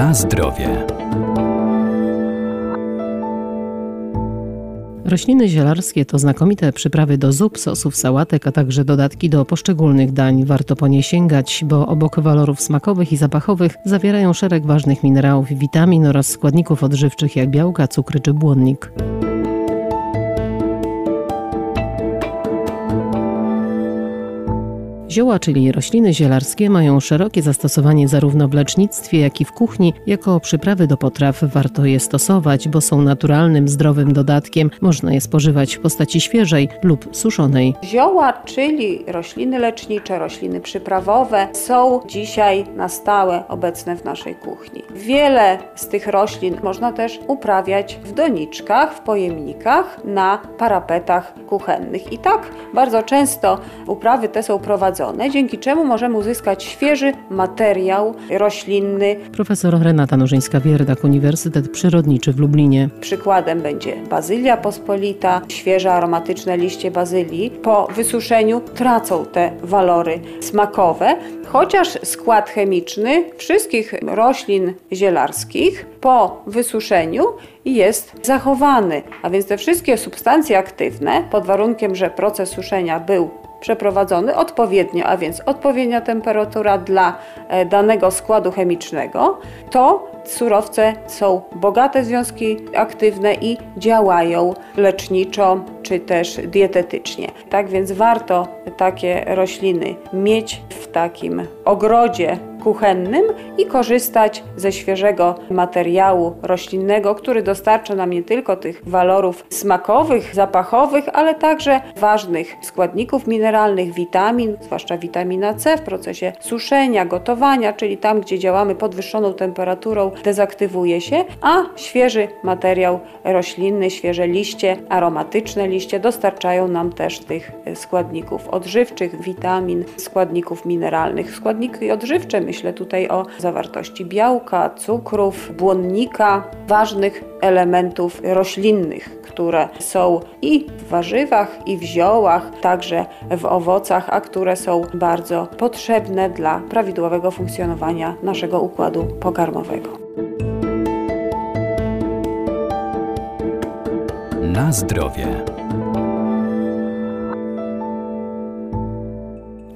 Na zdrowie. Rośliny zielarskie to znakomite przyprawy do zup, sosów, sałatek, a także dodatki do poszczególnych dań. Warto po nie sięgać, bo obok walorów smakowych i zapachowych zawierają szereg ważnych minerałów, witamin oraz składników odżywczych jak białka, cukry czy błonnik. Zioła, czyli rośliny zielarskie, mają szerokie zastosowanie zarówno w lecznictwie, jak i w kuchni. Jako przyprawy do potraw warto je stosować, bo są naturalnym, zdrowym dodatkiem. Można je spożywać w postaci świeżej lub suszonej. Zioła, czyli rośliny lecznicze, rośliny przyprawowe, są dzisiaj na stałe obecne w naszej kuchni. Wiele z tych roślin można też uprawiać w doniczkach, w pojemnikach, na parapetach kuchennych. I tak bardzo często uprawy te są prowadzone dzięki czemu możemy uzyskać świeży materiał roślinny. Profesor Renata Nożyńska-Wierdak, Uniwersytet Przyrodniczy w Lublinie. Przykładem będzie bazylia pospolita, świeże aromatyczne liście bazylii. Po wysuszeniu tracą te walory smakowe, chociaż skład chemiczny wszystkich roślin zielarskich po wysuszeniu jest zachowany, a więc te wszystkie substancje aktywne, pod warunkiem, że proces suszenia był przeprowadzony odpowiednio, a więc odpowiednia temperatura dla e, danego składu chemicznego, to surowce są bogate związki aktywne i działają leczniczo czy też dietetycznie. Tak więc warto takie rośliny mieć w takim ogrodzie kuchennym i korzystać ze świeżego materiału roślinnego, który dostarcza nam nie tylko tych walorów smakowych, zapachowych, ale także ważnych składników mineralnych, witamin, zwłaszcza witamina C w procesie suszenia, gotowania, czyli tam, gdzie działamy podwyższoną temperaturą, dezaktywuje się, a świeży materiał roślinny, świeże liście, aromatyczne liście dostarczają nam też tych składników odżywczych, witamin, składników mineralnych. Składniki odżywcze Myślę tutaj o zawartości białka, cukrów, błonnika, ważnych elementów roślinnych, które są i w warzywach, i w ziołach, także w owocach, a które są bardzo potrzebne dla prawidłowego funkcjonowania naszego układu pokarmowego. Na zdrowie.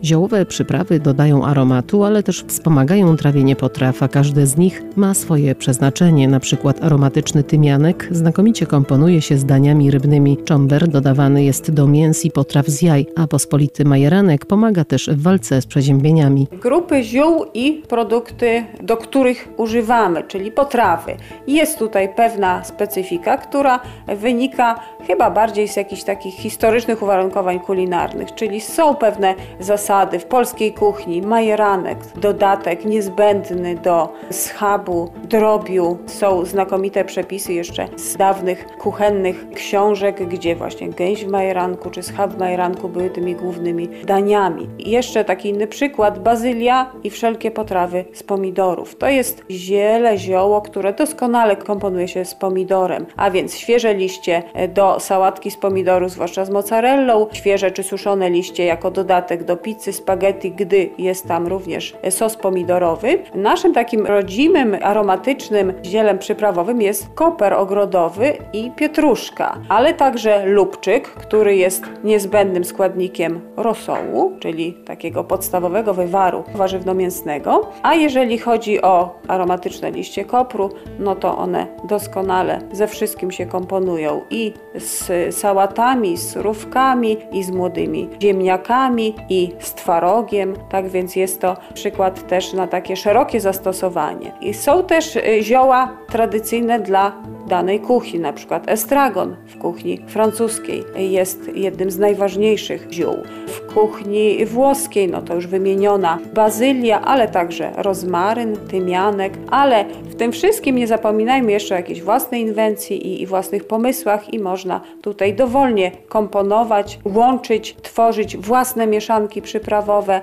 Ziołowe przyprawy dodają aromatu, ale też wspomagają trawienie potraw, a każde z nich ma swoje przeznaczenie. Na przykład aromatyczny tymianek znakomicie komponuje się z daniami rybnymi. Czomber dodawany jest do mięs i potraw z jaj, a pospolity majeranek pomaga też w walce z przeziębieniami. Grupy ziół i produkty, do których używamy, czyli potrawy. Jest tutaj pewna specyfika, która wynika chyba bardziej z jakichś takich historycznych uwarunkowań kulinarnych, czyli są pewne zasady, zasady w polskiej kuchni, majeranek, dodatek niezbędny do schabu, drobiu. Są znakomite przepisy jeszcze z dawnych kuchennych książek, gdzie właśnie gęś w majeranku czy schab w majeranku były tymi głównymi daniami. I jeszcze taki inny przykład, bazylia i wszelkie potrawy z pomidorów. To jest ziele, zioło, które doskonale komponuje się z pomidorem, a więc świeże liście do sałatki z pomidorów, zwłaszcza z mozzarellą, świeże czy suszone liście jako dodatek do pizzy, pizzy spaghetti, gdy jest tam również sos pomidorowy. Naszym takim rodzimym, aromatycznym zielem przyprawowym jest koper ogrodowy i pietruszka, ale także lubczyk, który jest niezbędnym składnikiem rosołu, czyli takiego podstawowego wywaru warzywno-mięsnego. A jeżeli chodzi o aromatyczne liście kopru, no to one doskonale ze wszystkim się komponują i z sałatami, z surówkami, i z młodymi ziemniakami, i z twarogiem, tak więc jest to przykład też na takie szerokie zastosowanie. I są też y, zioła tradycyjne dla danej kuchni, na przykład estragon w kuchni francuskiej jest jednym z najważniejszych ziół. W kuchni włoskiej, no to już wymieniona bazylia, ale także rozmaryn, tymianek, ale w tym wszystkim nie zapominajmy jeszcze o jakiejś własnej inwencji i, i własnych pomysłach i można tutaj dowolnie komponować, łączyć, tworzyć własne mieszanki przyprawowe.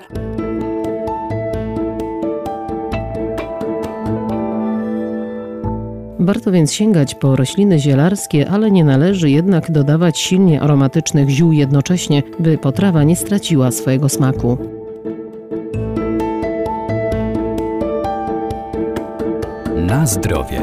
Warto więc sięgać po rośliny zielarskie, ale nie należy jednak dodawać silnie aromatycznych ziół jednocześnie, by potrawa nie straciła swojego smaku. Na zdrowie.